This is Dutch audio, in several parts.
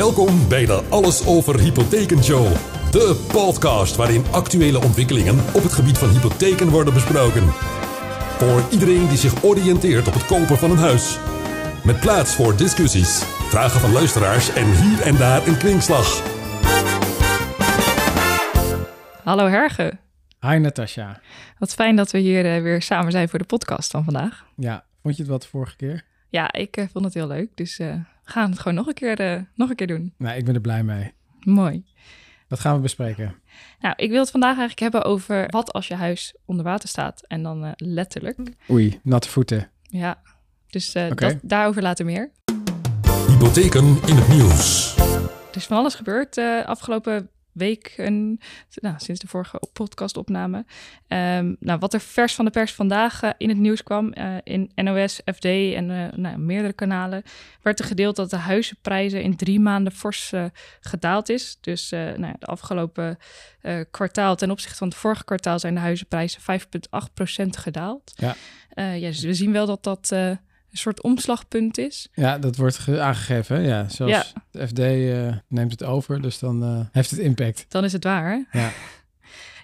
Welkom bij de Alles over Hypotheken Show. De podcast waarin actuele ontwikkelingen op het gebied van hypotheken worden besproken. Voor iedereen die zich oriënteert op het kopen van een huis. Met plaats voor discussies, vragen van luisteraars en hier en daar een kwinkslag. Hallo Herge. Hi Natasja. Wat fijn dat we hier eh, weer samen zijn voor de podcast van vandaag. Ja, vond je het wat de vorige keer? Ja, ik eh, vond het heel leuk. Dus eh, gaan het gewoon nog een, keer, eh, nog een keer doen. Nee, ik ben er blij mee. Mooi. Wat gaan we bespreken? Nou, ik wil het vandaag eigenlijk hebben over wat als je huis onder water staat. En dan eh, letterlijk. Oei, natte voeten. Ja, dus eh, Oké. dat, daarover later meer. Hypotheken in het nieuws. Er is van alles gebeurd de afgelopen week, nou, sinds de vorige podcastopname. Ehm nou, wat er vers van de pers vandaag eh, in het nieuws kwam, eh, in NOS, FD en eh, nou, meerdere kanalen, werd er gedeeld dat de huizenprijzen in drie maanden fors gedaald is. Dus nou, de afgelopen kwartaal ten opzichte van het vorige kwartaal zijn de huizenprijzen 5,8% gedaald. Ja. Ja, dus we zien wel dat dat een soort omslagpunt is. Ja, dat wordt ge- aangegeven. Ja, zelfs de FD eh, neemt het over, dus dan eh, heeft het impact. Dan is het waar, hè? Ja.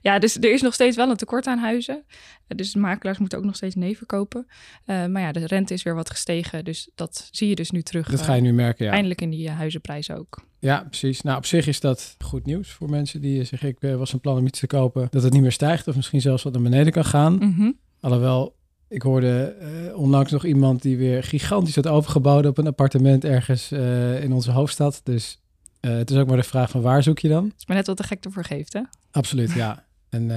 Ja, dus er is nog steeds wel een tekort aan huizen. Dus makelaars moeten ook nog steeds nee verkopen. Eh, maar ja, de rente is weer wat gestegen. Dus dat zie je dus nu terug. Dat ga je nu merken, ja. Eindelijk in die huizenprijzen ook. Ja, precies. Nou, op zich is dat goed nieuws voor mensen die zeggen... ik was van plan om iets te kopen dat het niet meer stijgt... of misschien zelfs wat naar beneden kan gaan. Mhm. Alhoewel, ik hoorde eh, onlangs nog iemand die weer gigantisch had overgebouwd op een appartement ergens eh, in onze hoofdstad. Dus eh, het is ook maar de vraag van waar zoek je dan? Het is maar net wat de gek ervoor geeft, hè? Absoluut, ja. En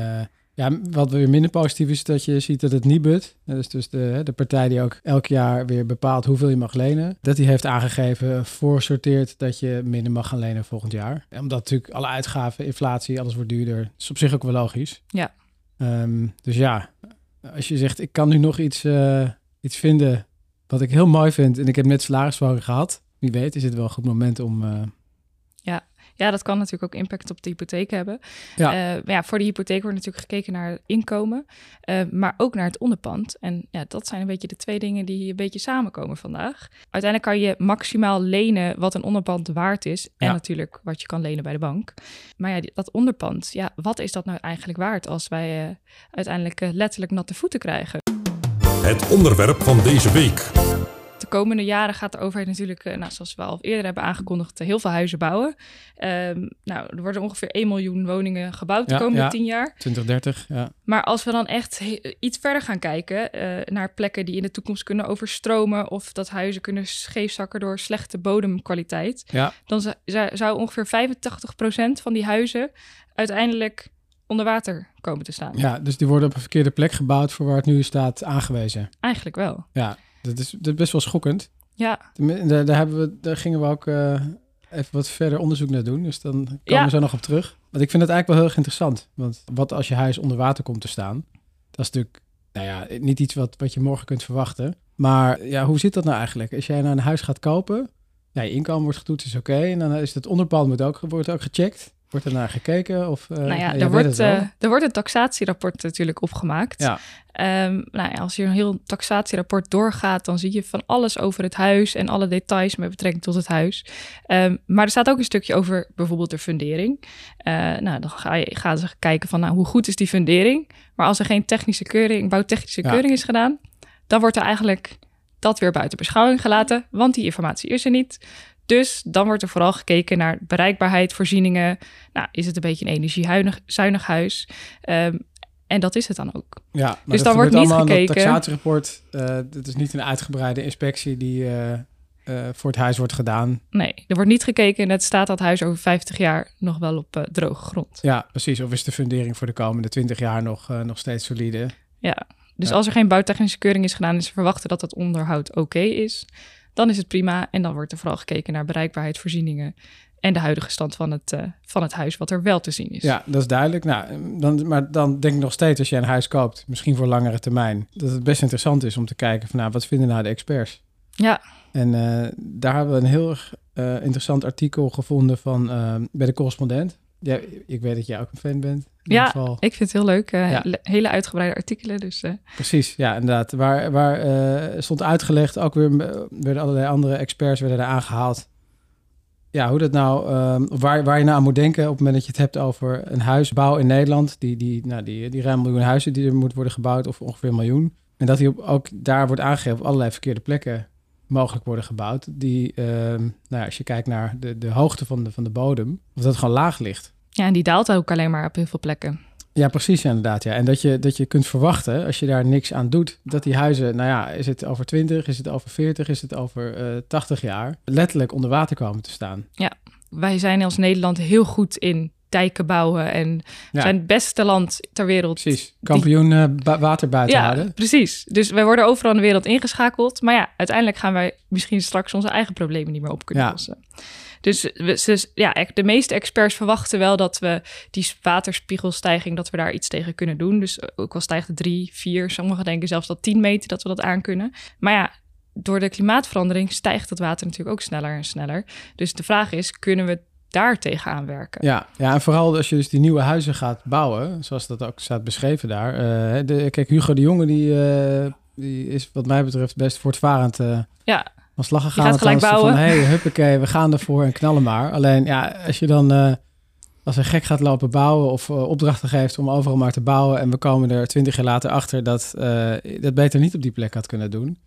ja, wat weer minder positief is, dat je ziet dat het Nibud, dat is dus de, de partij die ook elk jaar weer bepaalt hoeveel je mag lenen, dat die heeft aangegeven, voorsorteert dat je minder mag gaan lenen volgend jaar. En Omdat natuurlijk alle uitgaven, inflatie, alles wordt duurder. Dat is op zich ook wel logisch. Ja. Ehm, dus ja, als je zegt, ik kan nu nog iets, eh, iets vinden wat ik heel mooi vind en ik heb net salarisverhoging gehad, wie weet is het wel een goed moment om... eh, Ja, dat kan natuurlijk ook impact op de hypotheek hebben. Ja. Eh, maar ja, voor de hypotheek wordt natuurlijk gekeken naar het inkomen, eh, maar ook naar het onderpand. En ja, dat zijn een beetje de twee dingen die een beetje samenkomen vandaag. Uiteindelijk kan je maximaal lenen wat een onderpand waard is. En Ja. natuurlijk wat je kan lenen bij de bank. Maar ja, dat onderpand, ja, wat is dat nou eigenlijk waard als wij eh, uiteindelijk letterlijk natte voeten krijgen? Het onderwerp van deze week. De komende jaren gaat de overheid natuurlijk, eh, nou, zoals we al eerder hebben aangekondigd, eh, heel veel huizen bouwen. Ehm, nou, er worden ongeveer 1 miljoen woningen gebouwd de Ja, komende ja. 10 jaar. 2030, ja. Maar als we dan echt iets verder gaan kijken eh, naar plekken die in de toekomst kunnen overstromen of dat huizen kunnen scheefzakken door slechte bodemkwaliteit, Ja, dan zou ongeveer 85% van die huizen uiteindelijk onder water komen te staan. Ja, dus die worden op een verkeerde plek gebouwd voor waar het nu staat aangewezen. Eigenlijk wel. Ja, dat is, dat is best wel schokkend. Ja, Daar, daar, hebben we, daar gingen we ook eh, even wat verder onderzoek naar doen. Dus dan komen Ja. we zo nog op terug. Want ik vind het eigenlijk wel heel erg interessant. Want wat als je huis onder water komt te staan? Dat is natuurlijk nou ja, niet iets wat, wat je morgen kunt verwachten. Maar ja, hoe zit dat nou eigenlijk? Als jij naar een huis gaat kopen, ja, je inkomen wordt getoetst, is oké. En dan is het onderpand moet ook, wordt ook gecheckt. Wordt er naar gekeken? Of, eh, nou ja, er wordt, eh, er wordt een taxatierapport natuurlijk opgemaakt. Ja. Ehm, nou ja, als je een heel taxatierapport doorgaat, dan zie je van alles over het huis en alle details met betrekking tot het huis. Ehm, maar er staat ook een stukje over bijvoorbeeld de fundering. Eh, nou, dan ga je, gaan ze kijken van nou, hoe goed is die fundering. Maar als er geen technische keuring, bouwtechnische Ja. keuring is gedaan, dan wordt er eigenlijk dat weer buiten beschouwing gelaten, want die informatie is er niet. Dus dan wordt er vooral gekeken naar bereikbaarheid, voorzieningen. Nou, is het een beetje een energiezuinig huis? Ehm, en dat is het dan ook. Ja, maar Dus dat dan wordt niet gekeken. Taxatierapport, eh het is niet een uitgebreide inspectie die eh, eh, voor het huis wordt gedaan. Nee, er wordt niet gekeken en het staat dat huis over 50 jaar nog wel op droge grond. Ja, precies. Of is de fundering voor de komende 20 jaar nog, nog steeds solide? Ja, dus Ja. als er geen bouwtechnische keuring is gedaan ze verwachten dat het onderhoud oké is, dan is het prima. En dan wordt er vooral gekeken naar bereikbaarheid, voorzieningen en de huidige stand van het, eh, van het huis, wat er wel te zien is. Ja, dat is duidelijk. Nou, dan, maar dan denk ik nog steeds als je een huis koopt, misschien voor langere termijn, dat het best interessant is om te kijken van nou, wat vinden nou de experts? Ja. En eh, daar hebben we een heel erg eh, interessant artikel gevonden van eh, bij de correspondent. Ja, ik weet dat jij ook een fan bent. Ja, geval. Ik vind het heel leuk. eh, Ja. Hele uitgebreide artikelen. Dus eh, Precies, ja, inderdaad. Waar, waar eh, stond uitgelegd, ook weer werden allerlei andere experts werden er aangehaald. ja, hoe dat nou, ehm, waar, waar je nou aan moet denken op het moment dat je het hebt over een huisbouw in Nederland, die, die, nou, die, die ruim miljoen huizen die er moet worden gebouwd, of ongeveer een miljoen. En dat die op, ook daar wordt aangegeven op allerlei verkeerde plekken mogelijk worden gebouwd. Die, ehm, nou ja, als je kijkt naar de, de hoogte van de, van de bodem, of dat gewoon laag ligt. Ja, en die daalt ook alleen maar op heel veel plekken. Ja, precies inderdaad. Ja. En dat je, dat je kunt verwachten, als je daar niks aan doet, dat die huizen, nou ja, is het over 20, is het over 40, is het over uh, 80 jaar, letterlijk onder water komen te staan. Ja, wij zijn als Nederland heel goed in dijken bouwen en Ja. zijn het beste land ter wereld. Precies. Kampioen water buiten Ja, houden. precies. Dus wij worden overal in de wereld ingeschakeld. Maar ja, uiteindelijk gaan wij misschien straks onze eigen problemen niet meer op kunnen Ja. lossen. Dus we, dus, ja, echt de meeste experts verwachten wel dat we die waterspiegelstijging, dat we daar iets tegen kunnen doen. Dus ook al stijgt het drie, vier, sommigen denken zelfs dat 10 meter dat we dat aan kunnen. Maar ja, door de klimaatverandering stijgt het water natuurlijk ook sneller en sneller. Dus de vraag is, kunnen we daar tegenaan werken? Ja, ja, en vooral als je dus die nieuwe huizen gaat bouwen, zoals dat ook staat beschreven daar. eh, de, kijk, Hugo de Jonge, die, eh, die is wat mij betreft best voortvarend eh Ja, van slag gegaan. gaat gelijk bouwen. Van, hey, huppakee, we gaan ervoor en knallen maar. Alleen, ja, als je dan als een gek gaat lopen bouwen of opdrachten geeft om overal maar te bouwen en we komen er twintig jaar later achter dat dat beter niet op die plek had kunnen doen.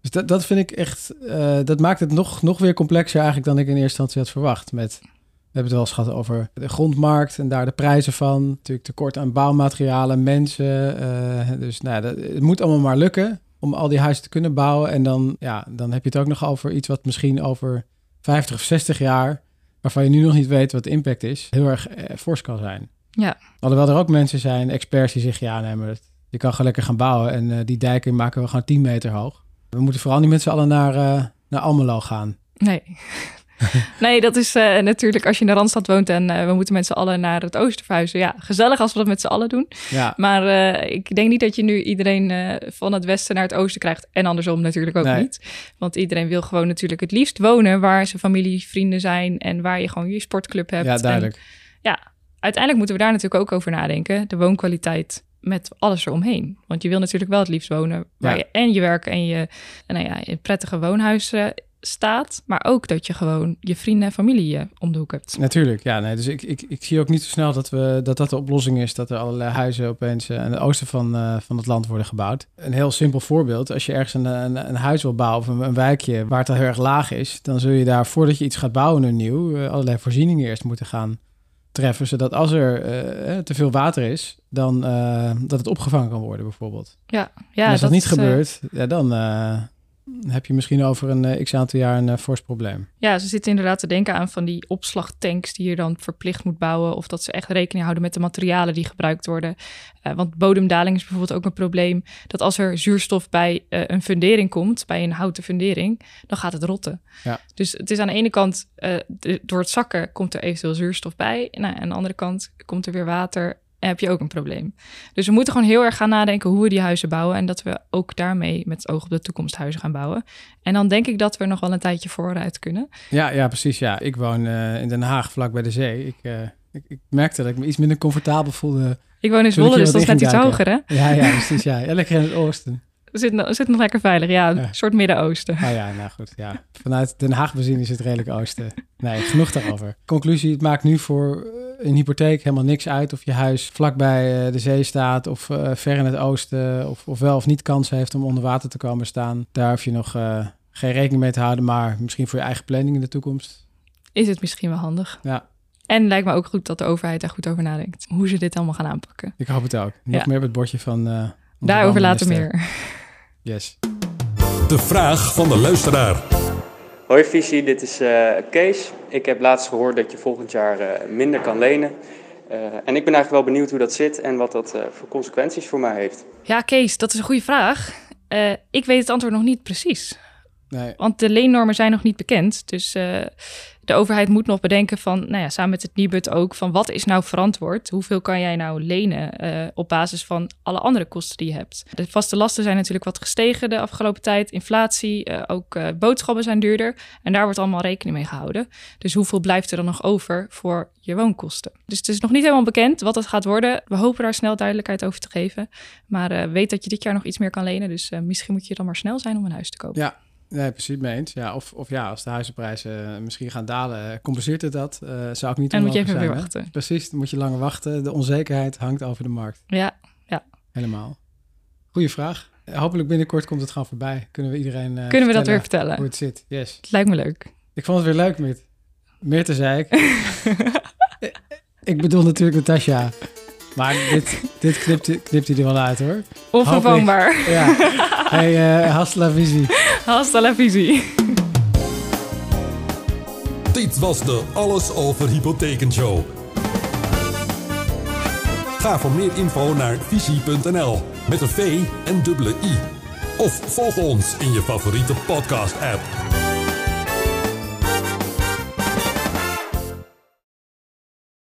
Dus dat, dat vind ik echt, dat maakt het nog, nog weer complexer eigenlijk dan ik in eerste instantie had verwacht. Met, we hebben het wel eens gehad over de grondmarkt en daar de prijzen van. Natuurlijk tekort aan bouwmaterialen, mensen. Uh, dus nou, dat, het moet allemaal maar lukken om al die huizen te kunnen bouwen. En dan, ja, dan heb je het ook nog over iets wat misschien over 50 of 60 jaar, waarvan je nu nog niet weet wat de impact is, heel erg eh, fors kan zijn. Ja. Alhoewel er ook mensen zijn, experts, die zeggen, ja, nee, maar dat, je kan gewoon lekker gaan bouwen. En uh, die dijken maken we gewoon 10 meter hoog. We moeten vooral niet met z'n allen naar, uh, naar Almelo gaan. Nee. nee, dat is uh, natuurlijk als je in de Randstad woont en uh, we moeten met z'n allen naar het oosten verhuizen. Ja, gezellig als we dat met z'n allen doen. Ja. Maar uh, ik denk niet dat je nu iedereen van het westen naar het oosten krijgt. En andersom natuurlijk ook Nee. niet. Want iedereen wil gewoon natuurlijk het liefst wonen waar zijn familie, vrienden zijn. En waar je gewoon je sportclub hebt. Ja, duidelijk. En, ja, uiteindelijk moeten we daar natuurlijk ook over nadenken. De woonkwaliteit met alles eromheen. Want je wil natuurlijk wel het liefst wonen waar Ja. je en je werk en je nou ja, in prettige woonhuizen staat, maar ook dat je gewoon je vrienden en familie eh, om de hoek hebt. Natuurlijk, ja. Nee, dus ik, ik, ik zie ook niet zo snel dat, we, dat dat de oplossing is... dat er allerlei huizen opeens uh, aan het oosten van, uh, van het land worden gebouwd. Een heel simpel voorbeeld. Als je ergens een, een, een huis wil bouwen of een, een, wijkje waar het al heel erg laag is... dan zul je daar, voordat je iets gaat bouwen nu nieuw... Uh, allerlei voorzieningen eerst moeten gaan treffen... zodat als er uh, te veel water is, dan dat het opgevangen kan worden bijvoorbeeld. Ja, ja en als dat, dat niet is, gebeurt, ja, dan heb je misschien over een uh, x aantal jaar een uh, fors probleem. Ja, ze zitten inderdaad te denken aan van die opslagtanks die je dan verplicht moet bouwen. Of dat ze echt rekening houden met de materialen die gebruikt worden. Uh, want bodemdaling is bijvoorbeeld ook een probleem. Dat als er zuurstof bij een fundering komt, bij een houten fundering, dan gaat het rotten. Ja. Dus het is aan de ene kant, de, door het zakken komt er eventueel zuurstof bij. Nou, aan de andere kant komt er weer water en heb je ook een probleem. Dus we moeten gewoon heel erg gaan nadenken hoe we die huizen bouwen. En dat we ook daarmee met het oog op de toekomst huizen gaan bouwen. En dan denk ik dat we nog wel een tijdje vooruit kunnen. Ja, ja precies. Ja. Ik woon uh, in Den Haag, vlak bij de zee. Ik, uh, ik, ik, merkte dat ik me iets minder comfortabel voelde. Ik woon in Zwolle, dus dat is net iets hoger, hè? Ja, ja, precies. Ja. ja lekker in het oosten. We zitten nog lekker veilig, ja. Een ja. soort Midden-Oosten. Ah ja, nou goed. Ja. Vanuit Den Haag bezien is het redelijk oosten. Nee, genoeg daarover. Conclusie, het maakt nu voor een hypotheek helemaal niks uit of je huis vlakbij de zee staat of uh, ver in het oosten of, of wel of niet kans heeft om onder water te komen staan. Daar hoef je nog uh, geen rekening mee te houden, maar misschien voor je eigen planning in de toekomst. Is het misschien wel handig. Ja. En lijkt me ook goed dat de overheid daar goed over nadenkt. Hoe ze dit allemaal gaan aanpakken. Ik hoop het ook. Nog ja. meer op het bordje van... Uh, Daarover later meer. Yes. De vraag van de luisteraar. Hoi Visie, dit is uh, Kees. Ik heb laatst gehoord dat je volgend jaar uh, minder kan lenen. Uh, en ik ben eigenlijk wel benieuwd hoe dat zit en wat dat voor consequenties voor mij heeft. Ja, Kees, dat is een goede vraag. ik weet het antwoord nog niet precies. Nee. Want de leennormen zijn nog niet bekend. Dus uh, de overheid moet nog bedenken van, nou ja, samen met het Nibud ook, van wat is nou verantwoord? Hoeveel kan jij nou lenen uh, op basis van alle andere kosten die je hebt? De vaste lasten zijn natuurlijk wat gestegen de afgelopen tijd. Inflatie, uh, ook boodschappen zijn duurder. En daar wordt allemaal rekening mee gehouden. Dus hoeveel blijft er dan nog over voor je woonkosten? Dus het is nog niet helemaal bekend wat het gaat worden. We hopen daar snel duidelijkheid over te geven. Maar weet dat je dit jaar nog iets meer kan lenen. Dus misschien moet je dan maar snel zijn om een huis te kopen. Ja, Nee, precies mee eens. Ja, of, of ja, als de huizenprijzen misschien gaan dalen, compenseert het dat? Uh, zou ik niet En moet je even zijn, weer hè? wachten. Precies, dan moet je langer wachten. De onzekerheid hangt over de markt. Ja, ja. Helemaal. Goeie vraag. Hopelijk binnenkort komt het gewoon voorbij. Kunnen we iedereen uh, Kunnen we dat weer hoe vertellen? het zit? Yes. Het lijkt me leuk. Ik vond het weer leuk, met Meerte zei ik. ik bedoel natuurlijk Natasja. Maar dit, dit knipt, knipt hij er wel uit, hoor. Onvervangbaar. Ja. Hey, uh, hasta la visie. Hasta la visie. Dit was de Alles Over Hypotheken Show. Ga voor meer info naar visie.nl met een V en dubbele I. Of volg ons in je favoriete podcast-app.